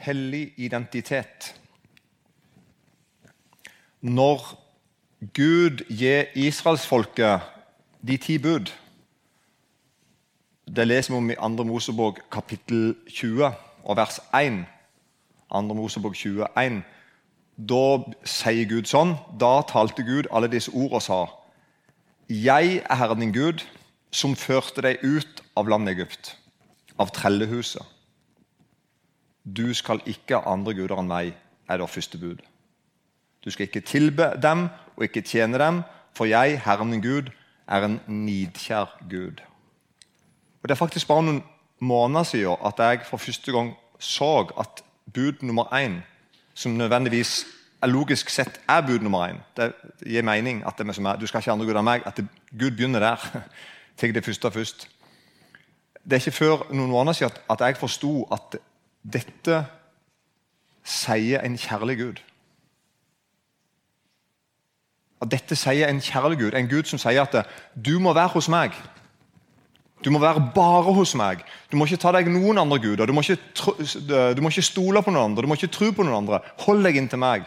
hellig identitet. Når Gud gir israelsfolket de ti bud Det leser vi om i 2. Mosebok kapittel 20 og vers 1. 2. Mosebok 21. Da sier Gud sånn Da talte Gud alle disse ord og sa Jeg er Herren din Gud, som førte deg ut av landet Egypt, av trellehuset. Du skal ikke ha andre guder enn meg, er det første bud. Du skal ikke tilbe dem og ikke tjene dem, for jeg, Herren din Gud, er en nidkjær Gud. Og Det er faktisk bare noen måneder siden at jeg for første gang så at bud nummer én, som nødvendigvis logisk sett er bud nummer én Det gir mening at det er, du skal ikke andre guder enn meg, at det, Gud begynner der. Til det første først. Det er ikke før noen måneder siden at, at jeg forsto at dette sier en kjærlig Gud. At dette sier en kjærlig Gud, en Gud som sier at du må være hos meg. Du må være bare hos meg. Du må ikke ta deg noen andre guder. Du må ikke, du må ikke stole på noen andre, du må ikke tro på noen andre. Hold deg inntil meg.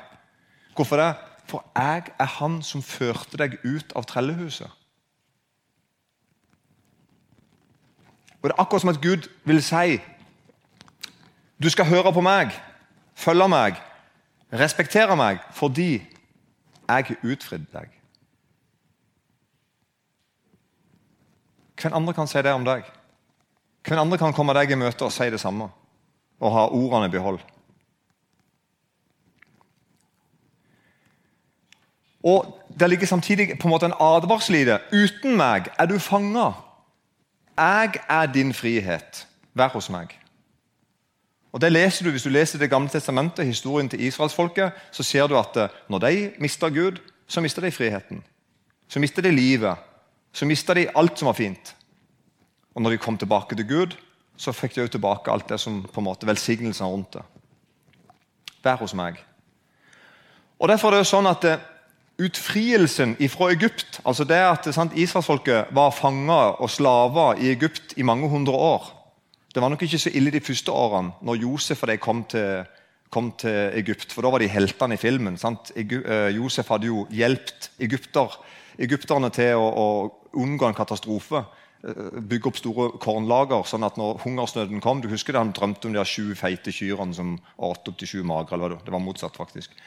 Hvorfor det? For jeg er han som førte deg ut av trellehuset. Og Det er akkurat som at Gud vil si du skal høre på meg, følge meg, respektere meg, fordi jeg utfridde deg. Hvem andre kan si det om deg? Hvem andre kan komme deg i møte og si det samme og ha ordene i behold? Og Det ligger samtidig på en måte en advarsel i det. Uten meg er du fanga. Jeg er din frihet. Vær hos meg. Og det leser du Hvis du leser Det gamle testamentet, historien til israelsfolket, så ser du at eh, når de mister Gud, så mister de friheten. Så mister de livet. Så mister de alt som var fint. Og når de kom tilbake til Gud, så fikk de jo tilbake alt det som på en måte velsignelsen rundt det. Vær hos meg. Og Derfor er det jo sånn at eh, utfrielsen fra Egypt, altså det at Israelsfolket var fanger og slaver i Egypt i mange hundre år Det var nok ikke så ille de første årene, når Josef og de kom til, kom til Egypt. For da var de heltene i filmen. Egu, eh, Josef hadde jo hjulpet egypter, egypterne til å, å, unngå en katastrofe. Eh, bygge opp store kornlager, sånn at når hungersnøden kom Du husker det han drømte om de sju feite kyrne som åt opp til sju magre? Det var motsatt, faktisk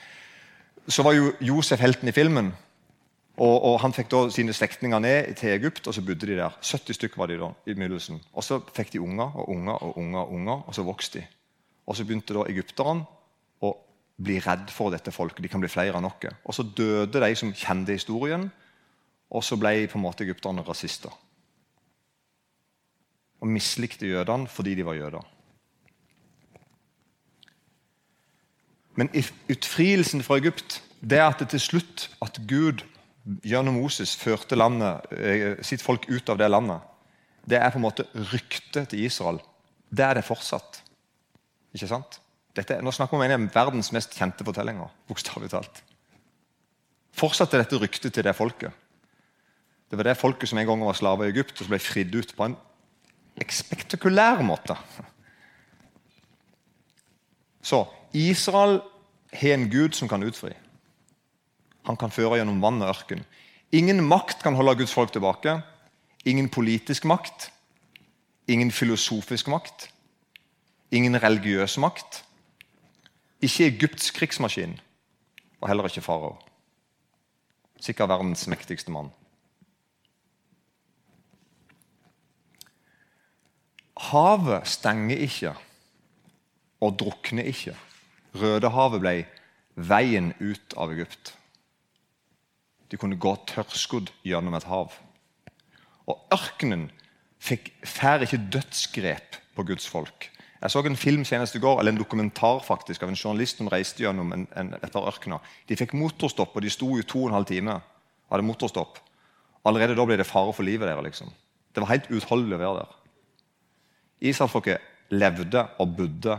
så var jo Josef helten i filmen. Og, og Han fikk da sine slektninger ned til Egypt, og så bodde de der. 70 stykker var de da i begynnelsen. Og Så fikk de unger og unger og unger, og unger, og så vokste de. Og Så begynte da egypterne å bli redd for dette folket. De kan bli flere enn noe. Og Så døde de som kjente historien, og så ble på en måte egypterne rasister. Og mislikte jødene fordi de var jøder. Men utfrielsen fra Egypt det er at det til slutt at Gud gjennom Moses førte landet, eh, sitt folk ut av det landet, det er på en måte ryktet til Israel. Det er det fortsatt. Ikke sant? Dette, nå snakker vi om en av verdens mest kjente fortellinger. bokstavelig talt. Fortsatt er dette ryktet til det folket. Det var det folket som en gang var slaver i Egypt, og som ble fridd ut på en spektakulær måte. Så Israel har en Gud som kan utfri. Han kan føre gjennom vann og ørken. Ingen makt kan holde Guds folk tilbake. Ingen politisk makt. Ingen filosofisk makt. Ingen religiøs makt. Ikke Egypts krigsmaskin, og heller ikke farao. Sikkert verdens mektigste mann. Havet stenger ikke og drukner ikke. Rødehavet ble veien ut av Egypt. De kunne gå tørrskodd gjennom et hav. Og ørkenen fikk fær ikke dødsgrep på Guds folk. Jeg så en film senest i går, eller en dokumentar faktisk, av en journalist som reiste gjennom en, en, et par. De fikk motorstopp, og de sto i to og en halv time. hadde motorstopp. Allerede da ble det fare for livet deres. Liksom. Det var helt uutholdelig å være der. Israelfolket levde og bodde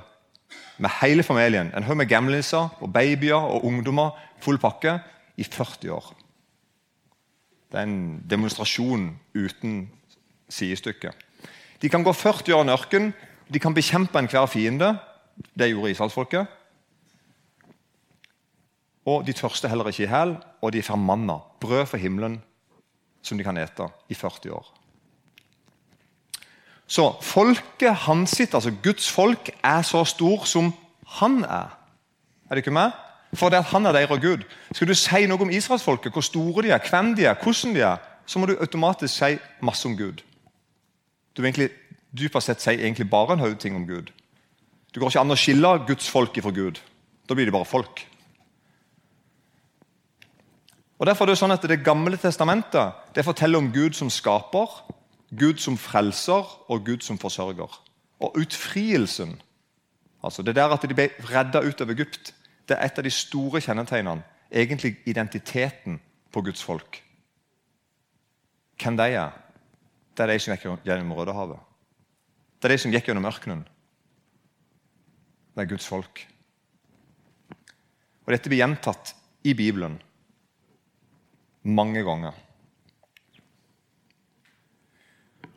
med hele familien. En haug med gamliser og babyer og ungdommer. Full pakke i 40 år. Det er en demonstrasjon uten sidestykke. De kan gå 40 år i ørken, de kan bekjempe enhver fiende, Det gjorde israelsfolket. Og de tørste heller ikke i hæl, og de får manna, brød fra himmelen, som de kan ete i 40 år. Så folket hans sitt, altså Guds folk, er så stor som han er. Er det ikke meg? For det at han er deres Gud. Skal du si noe om israelsfolket, hvor store de er, hvem de er, hvordan de er, så må du automatisk si masse om Gud. Du vil egentlig, dypest sett si egentlig bare en haug ting om Gud. Det går ikke an å skille Guds folk ifra Gud. Da blir de bare folk. Og Derfor er Det sånn at det gamle testamentet det forteller om Gud som skaper, Gud som frelser og Gud som forsørger. Og utfrielsen, altså det der at de ble redda ut av Egypt, det er et av de store kjennetegnene. Egentlig identiteten på Guds folk. Hvem de er? Det er de som gikk gjennom Rødehavet. Det er de som gikk gjennom ørkenen. Det er Guds folk. Og Dette blir gjentatt i Bibelen mange ganger.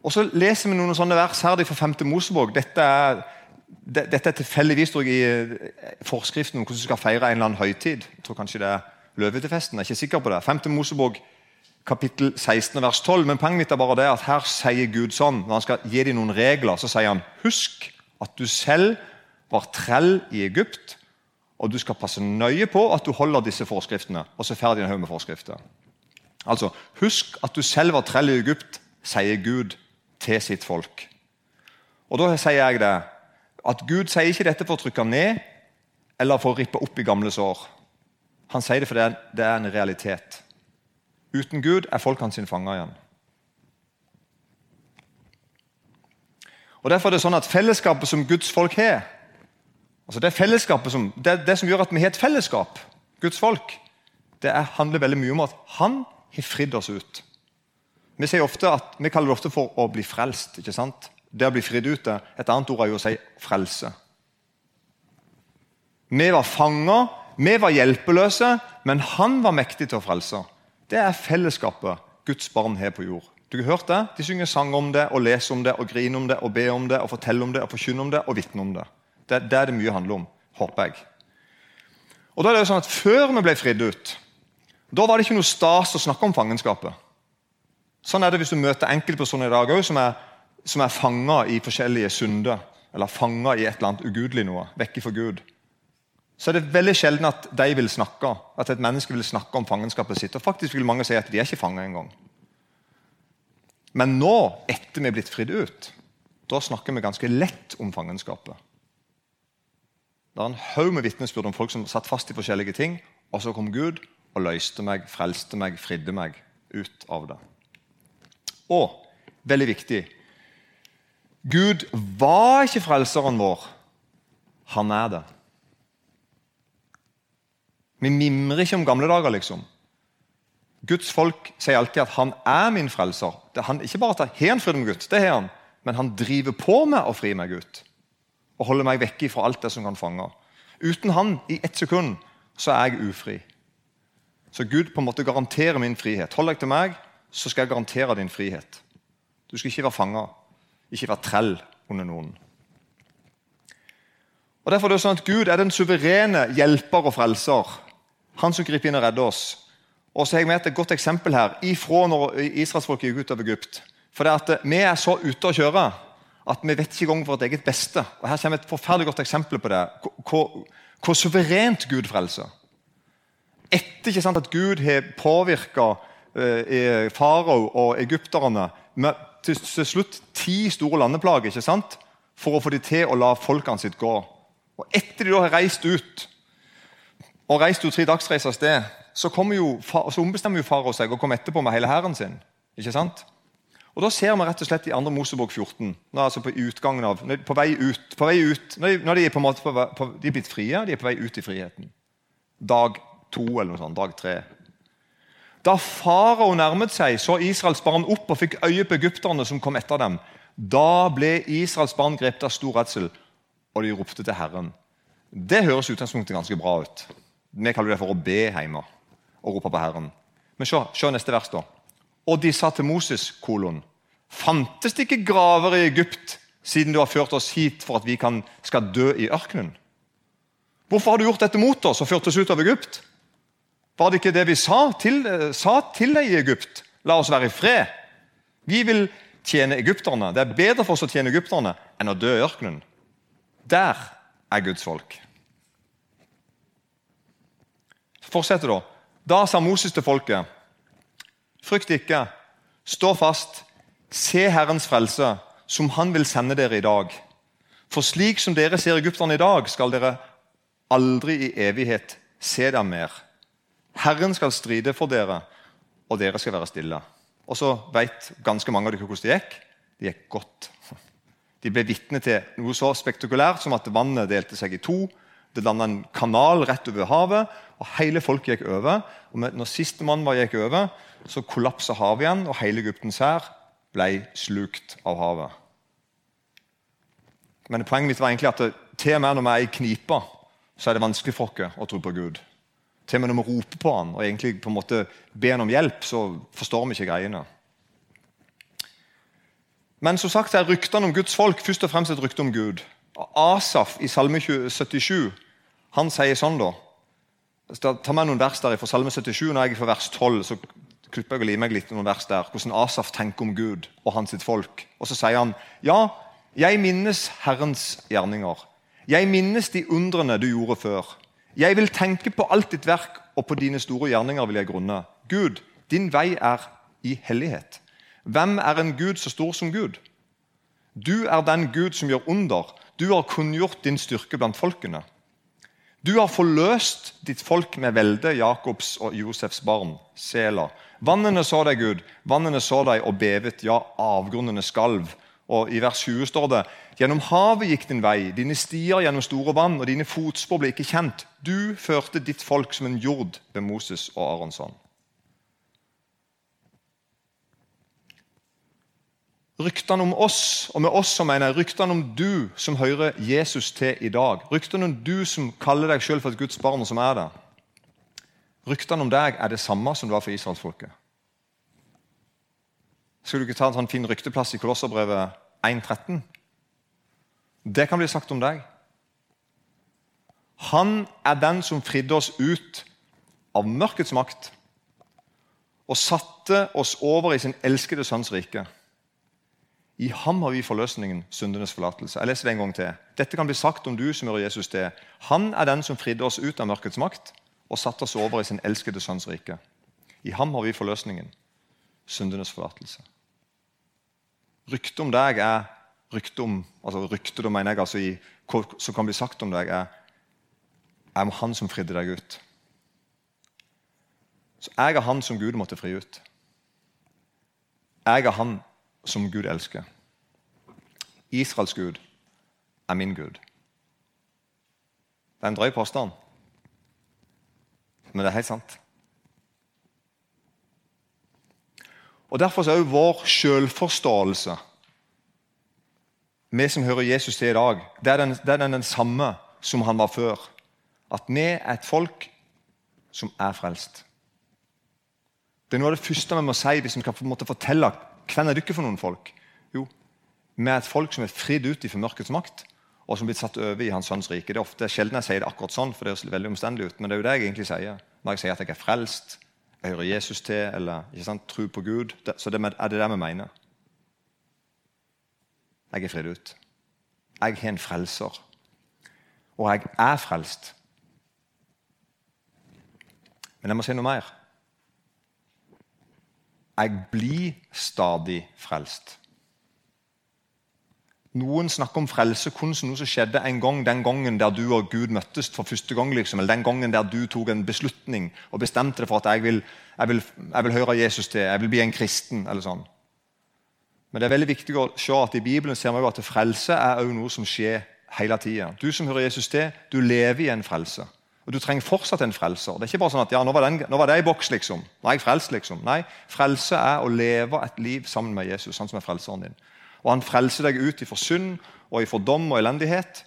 Og Så leser vi noen sånne vers her fra 5. Mosebok. Dette er, dette er tilfeldigvis i forskriften om hvordan du skal feire en eller annen høytid. Jeg tror kanskje det er løvetefesten. Jeg er ikke sikker på det. 5. Mosebok kapittel 16 vers 12. Men poenget mitt er bare det at her sier Gud sånn, når han skal gi dem noen regler, så sier han husk at du selv var trell i Egypt, og du skal passe nøye på at du holder disse forskriftene. Og så ferdig en haug med forskrifter. Altså, Husk at du selv var trell i Egypt, sier Gud til sitt folk. Og Da sier jeg det, at Gud sier ikke dette for å trykke ned eller for å rippe opp i gamle sår. Han sier det fordi det er en realitet. Uten Gud er folk hans fanger igjen. Og Derfor er det sånn at fellesskapet som Guds folk har, altså det, fellesskapet som, det, det som gjør at vi har et fellesskap, Guds folk, det er, handler veldig mye om at han har fridd oss ut. Vi, at, vi, kaller det ofte for å bli frelst. ikke sant? Det å bli fridd ut. Et annet ord er jo å si frelse. Vi var fanger, vi var hjelpeløse, men han var mektig til å frelse. Det er fellesskapet Guds barn har på jord. Du har hørt det? De synger sang om det, og leser om det, og griner om det, og ber om det, og forteller om det, og forkynner om det, og vitner om det. Det, det er det mye handler om, håper jeg. Og da er det jo sånn at Før vi ble fridd ut, da var det ikke noe stas å snakke om fangenskapet. Sånn er det hvis du møter enkeltpersoner i dag òg som er, som er fanga i forskjellige synder. Eller fanga i et eller annet ugudelig noe, vekk for Gud. Så er det veldig sjelden at de vil snakke, at et menneske vil snakke om fangenskapet sitt. Og faktisk vil mange si at de er ikke fanga engang. Men nå, etter vi er blitt fridd ut, da snakker vi ganske lett om fangenskapet. Det er en haug med vitnesbyrd om folk som satt fast i forskjellige ting, og så kom Gud og løste meg, frelste meg, fridde meg ut av det. Og veldig viktig Gud var ikke frelseren vår. Han er det. Vi mimrer ikke om gamle dager, liksom. Guds folk sier alltid at 'han er min frelser'. Det er han, ikke bare at han frid med Gud, det har han, men han driver på med å fri meg ut. Og holder meg vekke fra alt det som kan fange. Uten han, i ett sekund, så er jeg ufri. Så Gud på en måte garanterer min frihet. Hold deg til meg, så skal jeg garantere din frihet. Du skal ikke være fanga, ikke være trell under noen. Og Derfor er det sånn at Gud er den suverene hjelper og frelser. Han som griper inn og redder oss. Og så har jeg med et godt eksempel her ifra når israelsfolket gikk ut av Egypt. For det at Vi er så ute å kjøre at vi vet ikke engang vårt eget beste. Og Her kommer et forferdelig godt eksempel på det. Hvor, hvor suverent Gud frelser etter ikke sant, at Gud har påvirka eh, farao og egypterne med til, slutt ti store landeplager ikke sant, for å få dem til å la folkene sitt gå. Og Etter de da har reist ut og reist ut tre dagsreiser av sted, så, jo, så ombestemmer jo farao seg og kommer etterpå med hele hæren sin. ikke sant? Og Da ser vi rett og slett i 2. Mosebok 14, nå altså på utgangen av, på vei ut, på vei ut når, de, når de på en måte på, på, de er blitt frie, de er på vei ut i friheten. Dag to eller noe sånt, dag tre. Da farao nærmet seg, så Israels barn opp og fikk øye på egypterne som kom etter dem. Da ble Israels barn grepet av stor redsel, og de ropte til Herren. Det høres utgangspunktet ganske bra ut. Vi kaller det for å be hjemme og rope på Herren. Men se, se neste vers, da. Og de sa til Moses, kolon, fantes det ikke graver i Egypt, siden du har ført oss hit for at vi kan, skal dø i ørkenen? Hvorfor har du gjort dette mot oss og ført oss ut av Egypt? Var det ikke det vi sa til, sa til deg i Egypt? La oss være i fred. Vi vil tjene egypterne. Det er bedre for oss å tjene egypterne enn å dø i ørkenen. Der er Guds folk. Fortsetter da. Da sa Moses til folket.: Frykt ikke, stå fast, se Herrens frelse, som Han vil sende dere i dag. For slik som dere ser egypterne i dag, skal dere aldri i evighet se dem mer. Herren skal stride for dere, og dere skal være stille. Og så vet ganske mange av dere hvordan det gikk. Det gikk godt. De ble vitne til noe så spektakulært som at vannet delte seg i to. Det landa en kanal rett over havet, og hele folket gikk over. Og når siste mann var gikk over, så kollapsa havet igjen, og hele Egyptens hær ble slukt av havet. Men poenget mitt var egentlig at til og med når vi er i knipa, så er det vanskelig for oss å tro på Gud. Til og med når vi roper på han og egentlig på en måte ber han om hjelp, så forstår vi ikke greiene. Men som sagt er ryktene om Guds folk først og fremst et rykte om Gud. Asaf i Salme 77 han sier sånn, da Ta med noen vers der fra Salme 77. Når jeg er fra vers 12, så klipper jeg og limer meg litt noen vers der. Hvordan Asaf tenker om Gud og hans folk. Og så sier han ja, jeg minnes Herrens gjerninger. Jeg minnes de undrene du gjorde før. Jeg vil tenke på alt ditt verk, og på dine store gjerninger vil jeg grunne. Gud, din vei er i hellighet. Hvem er en Gud så stor som Gud? Du er den Gud som gjør under. Du har kunngjort din styrke blant folkene. Du har forløst ditt folk med velde, Jakobs og Josefs barn. Sela. Vannene så deg, Gud. Vannene så deg og bevet. Ja, avgrunnene skalv. Og I vers 20 står det Gjennom havet gikk din vei, dine stier gjennom store vann, og dine fotspor ble ikke kjent. Du førte ditt folk som en jord ved Moses og Aronsson. Ryktene om oss, og med oss så mener jeg ryktene om du som hører Jesus til i dag, ryktene om du som kaller deg selv for et Guds barn, og som er det, ryktene om deg er det samme som det var for israelsfolket. Skal du ikke ta en sånn fin rykteplass i Kolosserbrevet 1.13? Det kan bli sagt om deg. Han er den som fridde oss ut av mørkets makt og satte oss over i sin elskede sønns rike. I ham har vi forløsningen, syndenes forlatelse. Jeg leser det en gang til. Dette kan bli sagt om du som hører Jesus til. Han er den som fridde oss ut av mørkets makt og satte oss over i sin elskede sønns rike. I ham har vi forløsningen, syndenes forlatelse. Ryktet om deg er rykte om altså rykte, da mener jeg altså i, som kan bli sagt om deg, er, er han som fridde deg ut. Så jeg er han som Gud måtte fri ut. Jeg er han som Gud elsker. Israels Gud er min Gud. Det er en drøy påstand, men det er helt sant. Og Derfor er også vår selvforståelse vi som hører Jesus til i dag, det er, den, det er den, den samme som han var før. At vi er et folk som er frelst. Det er noe av det første vi må si hvis vi kan fortelle hvem er dere for noen folk. Jo, vi er et folk som er fridd ut fra mørkets makt, og som er blitt satt over i Hans Sønns rike. Det er ofte sjelden jeg sier det akkurat sånn, for det er veldig omstendelig ut, men det er jo det jeg egentlig sier. Når jeg sier at jeg er frelst, jeg hører Jesus til, eller ikke sant, tro på Gud, det, så det er det det vi mener. Jeg er fridd ut. Jeg har en frelser. Og jeg er frelst. Men jeg må si noe mer. Jeg blir stadig frelst. Noen snakker om frelse kun som noe som skjedde en gang, den gangen der du og Gud møttes for første gang. Liksom, eller den gangen der du tok en beslutning og bestemte deg for at jeg vil, jeg vil, jeg vil høre Jesus til, jeg vil bli en kristen. eller sånn. Men det er veldig viktig å se at i Bibelen ser vi jo at frelse er noe som skjer hele tida. Du som hører Jesus til, du lever i en frelse. Og Du trenger fortsatt en frelser. Det er ikke bare sånn at ja, nå var, den, nå var det i boks, liksom. Nå er jeg frelst, liksom. Nei, frelse er å leve et liv sammen med Jesus, han som er frelseren din. Og Han frelser deg ut ifra synd og ifra dom og elendighet.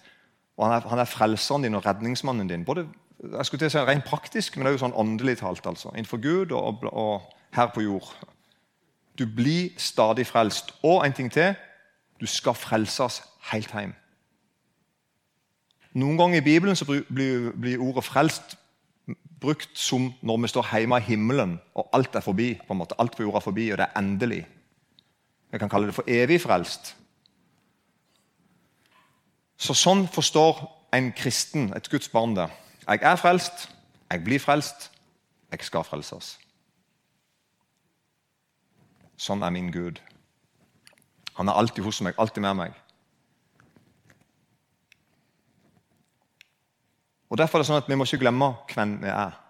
Og han er, han er, frelseren din og redningsmannen din. Både jeg skulle til å si rent praktisk, men det er jo sånn åndelig talt. altså. Innenfor Gud og, og, og her på jord. Du blir stadig frelst. Og en ting til du skal frelses helt hjem. Noen ganger i Bibelen så blir, blir ordet 'frelst' brukt som når vi står hjemme i himmelen og alt er forbi. på en måte. Alt på jorda er forbi, og det er endelig. Vi kan kalle det for evig frelst. Så Sånn forstår en kristen, et Guds barn, det. Jeg er frelst, jeg blir frelst, jeg skal frelses. Sånn er min Gud. Han er alltid hos meg, alltid med meg. Og Derfor er det sånn at vi må ikke glemme hvem vi er.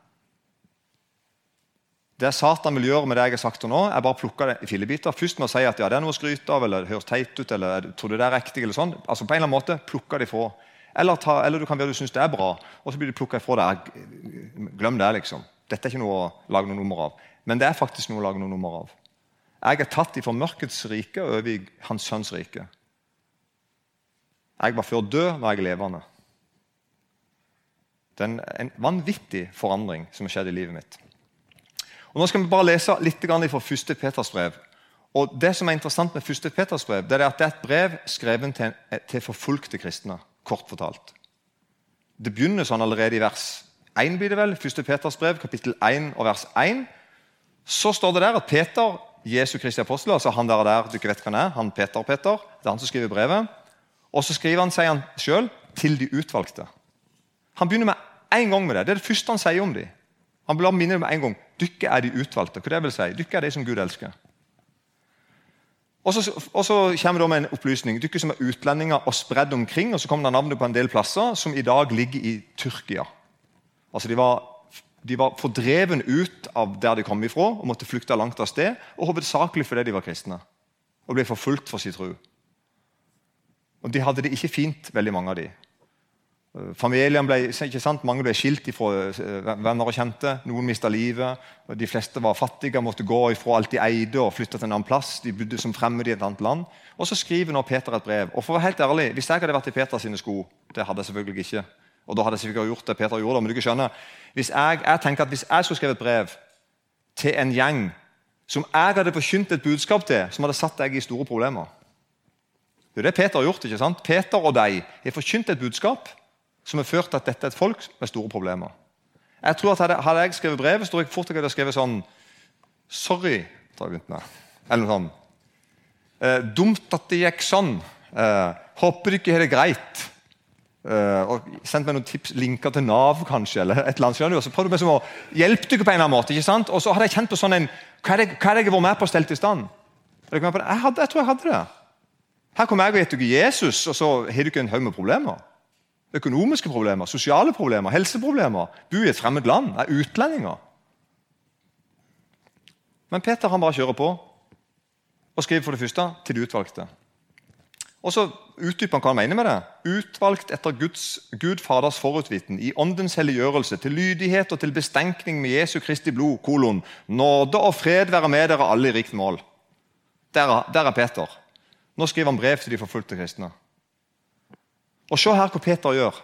Det Satan vil gjøre med det jeg har sagt til nå, er bare å plukke det i fillebiter. Først med å si at ja, det er noe å skryte av, eller det høres teit ut, eller tror du det er riktig, eller sånn. Altså på en eller annen måte plukke det ifra. Eller, ta, eller du kan være du syns det er bra, og så blir det plukka ifra deg. Glem det, liksom. Dette er ikke noe å lage noe nummer av. Men det er faktisk noe å lage noe nummer av. Jeg er tatt ifra mørkets rike og over i Hans Sønns rike. Jeg var før død, er jeg levende. Det er en vanvittig forandring som har skjedd i livet mitt. Og Nå skal vi bare lese litt fra 1. Peters brev. Og Det som er interessant med 1. Peters brev, det er at det er et brev skrevet til, til forfulgte kristne. Kort fortalt. Det begynner sånn allerede i vers 1, blir det vel, 1. Peters brev, kapittel 1 og vers 1. Så står det der at Peter, Jesu Kristi apostel, altså han der, der du ikke vet han er, han Peter Peter, det er han som skriver brevet. Og så skriver han, sier han sjøl, til de utvalgte. Han begynner med en gang med det. Det er det første han sier om dem. Han vil minne om en gang. dere er de utvalgte. Hva det vil si? Dere er de som Gud elsker. Og så, kommer det med en opplysning. Dere som er utlendinger og spredd omkring. og Så kommer det navnet på en del plasser som i dag ligger i Tyrkia. Altså De var, de var fordreven ut av der de kom ifra og måtte flykte langt av sted. Og hovedsakelig fordi de var kristne og ble forfulgt for sin tro. Og De hadde det ikke fint, veldig mange av de. Familien ble, ikke sant? Mange ble skilt fra eh, venner og kjente. Noen mista livet. De fleste var fattige, måtte gå ifra alt de eide og flytte til en annen plass. De bodde som fremmede i et annet land. Og Så skriver nå Peter et brev. Og for å være helt ærlig, Hvis jeg hadde vært i Peters sko det hadde jeg selvfølgelig ikke, og da hadde jeg sikkert gjort det Peter gjorde, men du ikke skjønner, hvis jeg, jeg tenker at hvis jeg skulle skrevet et brev til en gjeng som jeg hadde forkynt et budskap til, som hadde satt deg i store problemer Det er det Peter har gjort. ikke sant? Peter og deg har forkynt et budskap som har ført til at dette er et folk med store problemer. Jeg tror at Hadde, hadde jeg skrevet brevet, tror jeg fort jeg hadde skrevet sånn Sorry, eller noe sånt. Eh, dumt at det gikk sånn. Eh, håper du ikke har det greit. Eh, og Sendt meg noen tips, linker til Nav, kanskje. eller et eller annet. Og så prøvde jeg å hjelpe dere på en eller annen måte. ikke sant? Og så hadde jeg kjent på sånn en Hva det jeg har vært med på å stelle i stand? Jeg, hadde, jeg tror jeg hadde det. Her kommer jeg og gitt dere Jesus, og så har dere en haug med problemer. Økonomiske problemer, sosiale problemer, helseproblemer. Bo i et fremmed land, er utlendinger. Men Peter han bare kjører på og skriver for det første til de utvalgte. Og så utdyper han hva han mener med det. Utvalgt etter Guds, Gud Faders forutviten, i åndens helliggjørelse, til lydighet og til bestenkning med Jesu Kristi blod, kolon, nåde og fred være med dere alle i rikt mål. Der, der er Peter. Nå skriver han brev til de forfulgte kristne. Og Se her hva Peter gjør.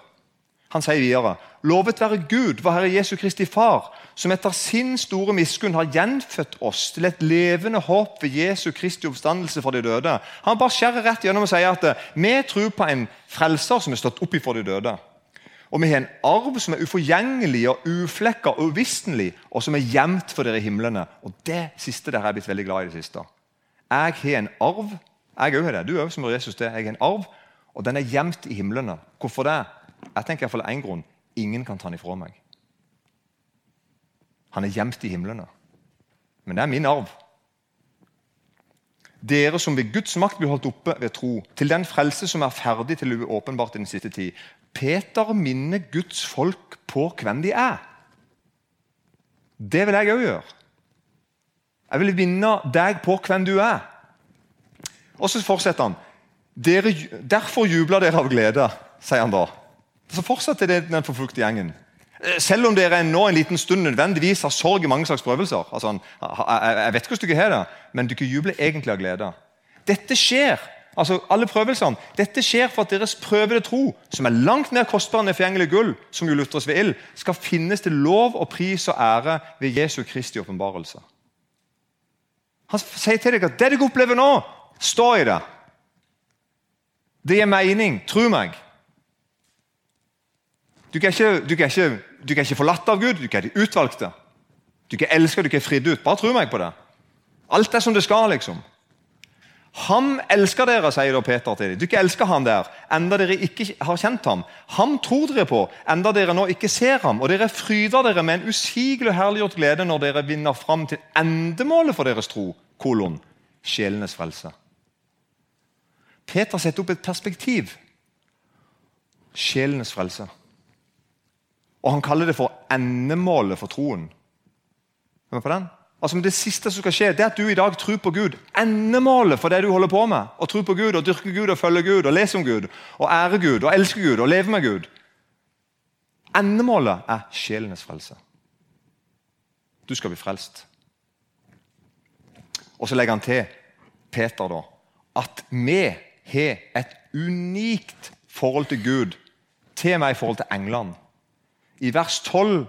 Han sier videre.: Lovet være Gud, vår Herre Jesu Kristi Far, som etter sin store miskunn har gjenfødt oss til et levende håp ved Jesu Kristi oppstandelse fra de døde. Han bare skjærer rett gjennom og sier at vi tror på en frelser som er stått opp ifra de døde. Og vi har en arv som er uforgjengelig og uflekka og uvisstelig, og som er gjemt for dere i himlene. Og Det siste der har jeg blitt veldig glad i det siste. Jeg har en arv. Jeg òg har det. Du òg, som Jesus det. Jeg har en arv og den er gjemt i himlene. Hvorfor det? Jeg tenker iallfall én grunn. Ingen kan ta den ifra meg. Han er gjemt i himlene. Men det er min arv. Dere som ved Guds makt blir holdt oppe ved tro, til den frelse som er ferdig til åpenbart i den siste tid. Peter minner Guds folk på hvem de er. Det vil jeg òg gjøre. Jeg vil vinne deg på hvem du er. Og så fortsetter han. Dere, derfor jubler dere av glede, sier han da. Så fortsetter det den forfulgte gjengen. Eh, selv om dere nå en liten stund nødvendigvis har sorg i mange slags prøvelser. Altså, jeg vet hvordan dere har det, men dere jubler egentlig av glede. Dette skjer altså alle prøvelsene, dette skjer for at deres prøvede tro, som er langt mer kostbar enn forgjengelig gull, som jo lutres ved ild, skal finnes til lov og pris og ære ved Jesu Kristi åpenbarelse. Han sier til dere at det dere opplever nå, stå i det. Det gir mening. Tro meg. Du er ikke, du er ikke, du er ikke forlatt av Gud, du er ikke utvalgte. Du er ikke elsket, du er ikke fridd ut. Bare tro meg på det. Alt er som det skal, liksom. Han elsker dere, sier da Peter til dem. Du ikke elsker han der, enda dere ikke har kjent ham. Ham tror dere på, enda dere nå ikke ser ham. Og dere fryder dere med en usigelig herliggjort glede når dere vinner fram til endemålet for deres tro. kolon, Sjelenes frelse. Peter setter opp et perspektiv. Sjelenes frelse. Og han kaller det for endemålet for troen. Er du på den? Altså Det siste som skal skje, det er at du i dag tror på Gud. Endemålet for det du holder på med. Å tro på Gud, og dyrke Gud, og følge Gud, og lese om Gud, og ære Gud, og elske Gud, og leve med Gud. Endemålet er sjelenes frelse. Du skal bli frelst. Og så legger han til Peter da, at vi har et unikt forhold til Gud, til meg i forhold til englene. I vers 12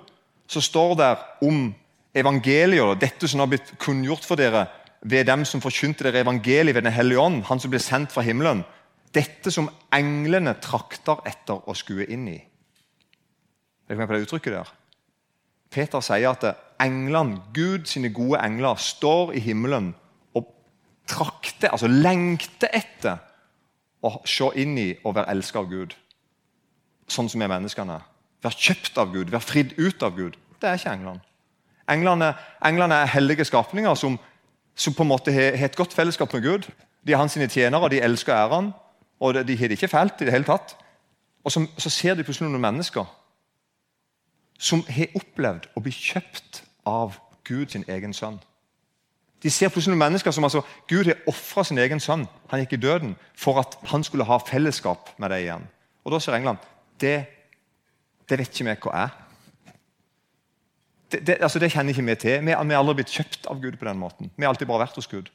så står det om evangeliet, dette som har blitt kunngjort for dere ved dem som forkynte dere evangeliet ved Den hellige ånd, han som ble sendt fra himmelen. Dette som englene trakter etter å skue inn i. Er dere med på det uttrykket der? Peter sier at englene, Gud sine gode engler, står i himmelen og trakter, altså lengter etter å se inn i og være elsket av Gud. Sånn som vi menneskene. Være kjøpt av Gud, være fridd ut av Gud. Det er ikke englene. Englene, englene er hellige skapninger som, som, på en måte har, et godt fellesskap med Gud. De er hans tjenere, de elsker æren, og de har det ikke fælt i det hele tatt. Og så, så ser de plutselig noen mennesker som har opplevd å bli kjøpt av Gud sin egen sønn. De ser plutselig noen mennesker som altså, Gud har ofra sin egen sønn han gikk i døden, for at han skulle ha fellesskap med dem igjen. Og Da sier England det, det vet ikke vi hva er det, det, altså det, kjenner ikke vi til. Vi, har aldri blitt kjøpt av Gud på den måten. Vi har alltid bare vært hos Gud.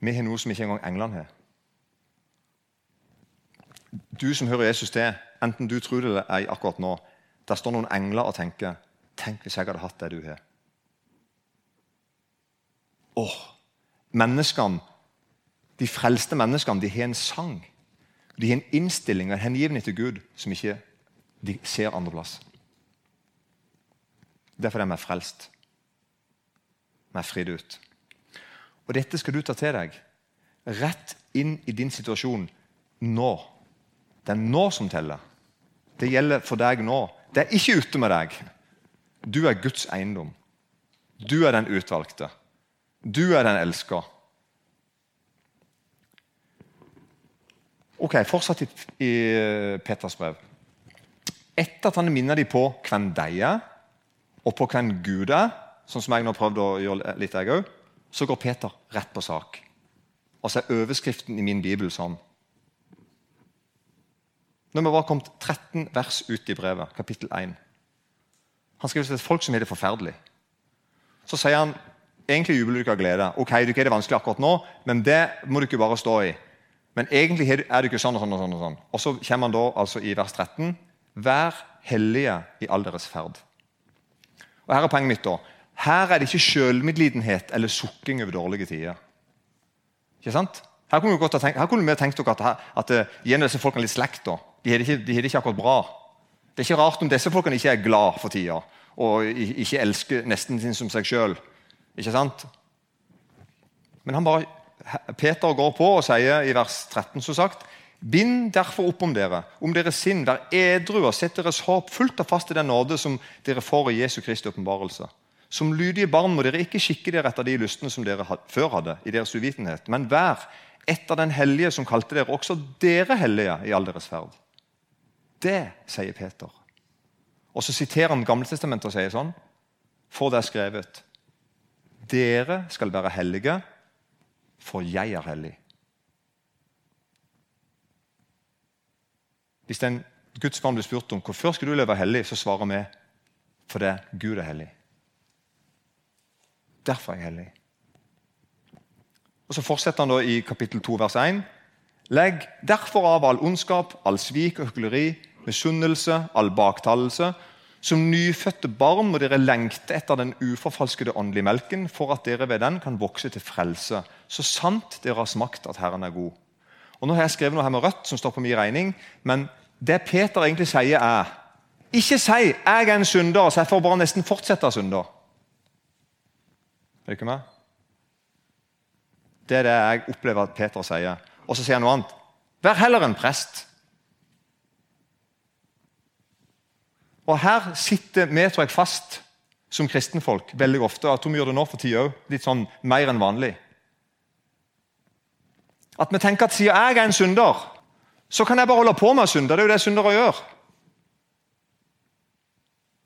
Vi har noe som ikke engang englene har. Du som hører Jesus til, enten du tror det eller ei akkurat nå, der står noen engler og tenker Tenk hvis jeg hadde hatt det du har. Åh, menneskene, De frelste menneskene de har en sang. De har en innstilling og en hengivenhet til Gud som ikke de ser andreplass. Det er vi frelst. Vi er fridd ut. Og Dette skal du ta til deg. Rett inn i din situasjon nå. Det er nå som teller. Det gjelder for deg nå. Det er ikke ute med deg. Du er Guds eiendom. Du er den utvalgte. Du er den elska. Ok, Fortsatt i, i Peters brev. Etter at han minner dem på hvem de er, og på hvem Gud er, sånn som jeg nå prøvde å gjøre litt, jeg òg, så går Peter rett på sak. Og så er overskriften i min bibel sånn. Når vi var kommet 13 vers ut i brevet, kapittel 1 Han skriver til folk som har det forferdelig. Så sier han egentlig jubler du ikke av glede. Ok, du ikke er det vanskelig akkurat nå, men det må du ikke bare stå i. Men egentlig er det ikke sånn og sånn. Og sånn og sånn. Og så kommer han da altså i vers 13. Vær hellige i all deres ferd. Og Her er poenget mitt. da. Her er det ikke sjølmedlidenhet eller sukking over dårlige tider. Ikke sant? Her kunne, vi tenkt, her kunne vi tenkt dere at, at, at gi disse folkene litt slekt. da. De har det ikke, de ikke, akkurat bra. Det er ikke rart om disse folkene ikke er glad for tida og ikke elsker nesten sin som seg sjøl. Ikke sant? Men han bare, Peter går på og sier i vers 13 som sagt, Bind derfor opp om dere, om deres sinn, vær edru og sett deres håp fullt og fast i den nåde som dere får i Jesu Kristi åpenbarelse. Som lydige barn må dere ikke skikke dere etter de lystene som dere før hadde, i deres uvitenhet, men vær etter den hellige som kalte dere også dere hellige i all deres ferd. Det sier Peter. Og så siterer han Gamletestamentet og sier sånn For det er skrevet Dere skal være hellige, for jeg er hellig. Hvis en Guds barn blir spurt om hvorfor skal du leve hellig, så svarer vi fordi Gud er hellig. Derfor er jeg hellig. Og Så fortsetter han da i kapittel 2, vers 1. Legg derfor av all ondskap, all svik og hykleri, misunnelse, all baktalelse. Som nyfødte barn må dere lengte etter den uforfalskede åndelige melken, for at dere ved den kan vokse til frelse, så sant dere har smakt at Herren er god. Og Nå har jeg skrevet noe her med rødt som står på min regning, men det Peter egentlig sier, er Ikke si 'jeg er en synder', så jeg får bare nesten fortsette å synde. Er du ikke meg? Det er det jeg opplever at Peter sier. Og så sier han noe annet. Vær heller en prest. Og Her sitter vi tror jeg, fast som kristenfolk veldig ofte. og Jeg tror vi gjør det nå for tida òg. Litt sånn mer enn vanlig. At vi tenker at siden jeg er en synder, så kan jeg bare holde på med å synde. Det er jo det syndere gjør.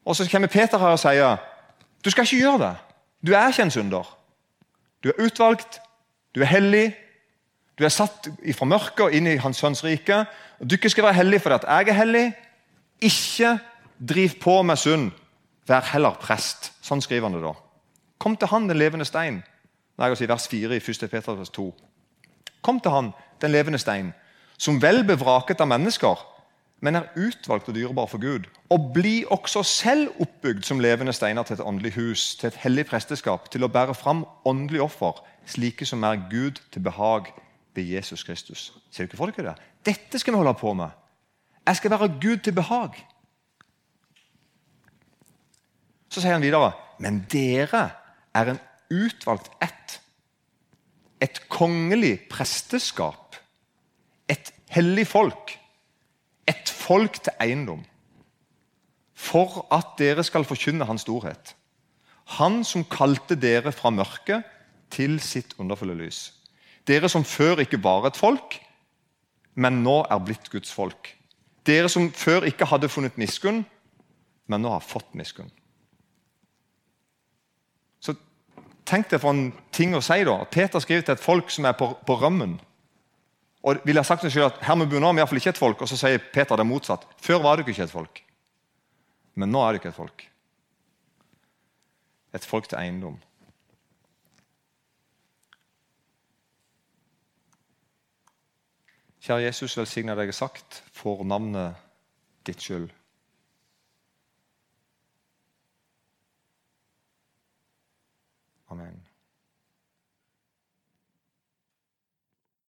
Og så kommer Peter her og sier du skal ikke gjøre det. Du er ikke en synder. Du er utvalgt, du er hellig, du er satt fra mørket og inn i Hans Sønns rike. Og ikke skal være hellige fordi at jeg er hellig. Ikke driv på med synd. Vær heller prest. Sånn skriver han det da. Kom til han, den levende stein. Nei, jeg si vers 4 i 1. Peter 2. Kom til han, den levende stein, som vel bevraket av mennesker, men er utvalgt og dyrebar for Gud. Og bli også selv oppbygd som levende steiner til et åndelig hus, til et hellig presteskap, til å bære fram åndelig offer, slike som er Gud til behag ved Jesus Kristus. Ser du ikke for dere det? Dette skal vi holde på med. Jeg skal være Gud til behag. Så sier han videre Men dere er en utvalgt ett. Et kongelig presteskap. Et hellig folk. Et folk til eiendom. For at dere skal forkynne Hans storhet. Han som kalte dere fra mørket til sitt underfulle lys. Dere som før ikke var et folk, men nå er blitt Guds folk. Dere som før ikke hadde funnet miskunn, men nå har fått miskunn. Så Tenk deg for en ting å si. da. Peter skriver til et folk som er på, på rømmen. Og vil jeg sagt selv at Her må er vi iallfall ikke et folk. Og så sier Peter det motsatt. Før var dere ikke et folk, men nå er dere et folk. Et folk til eiendom. Kjære Jesus, velsigne deg sagt for navnet ditt skyld. Amen.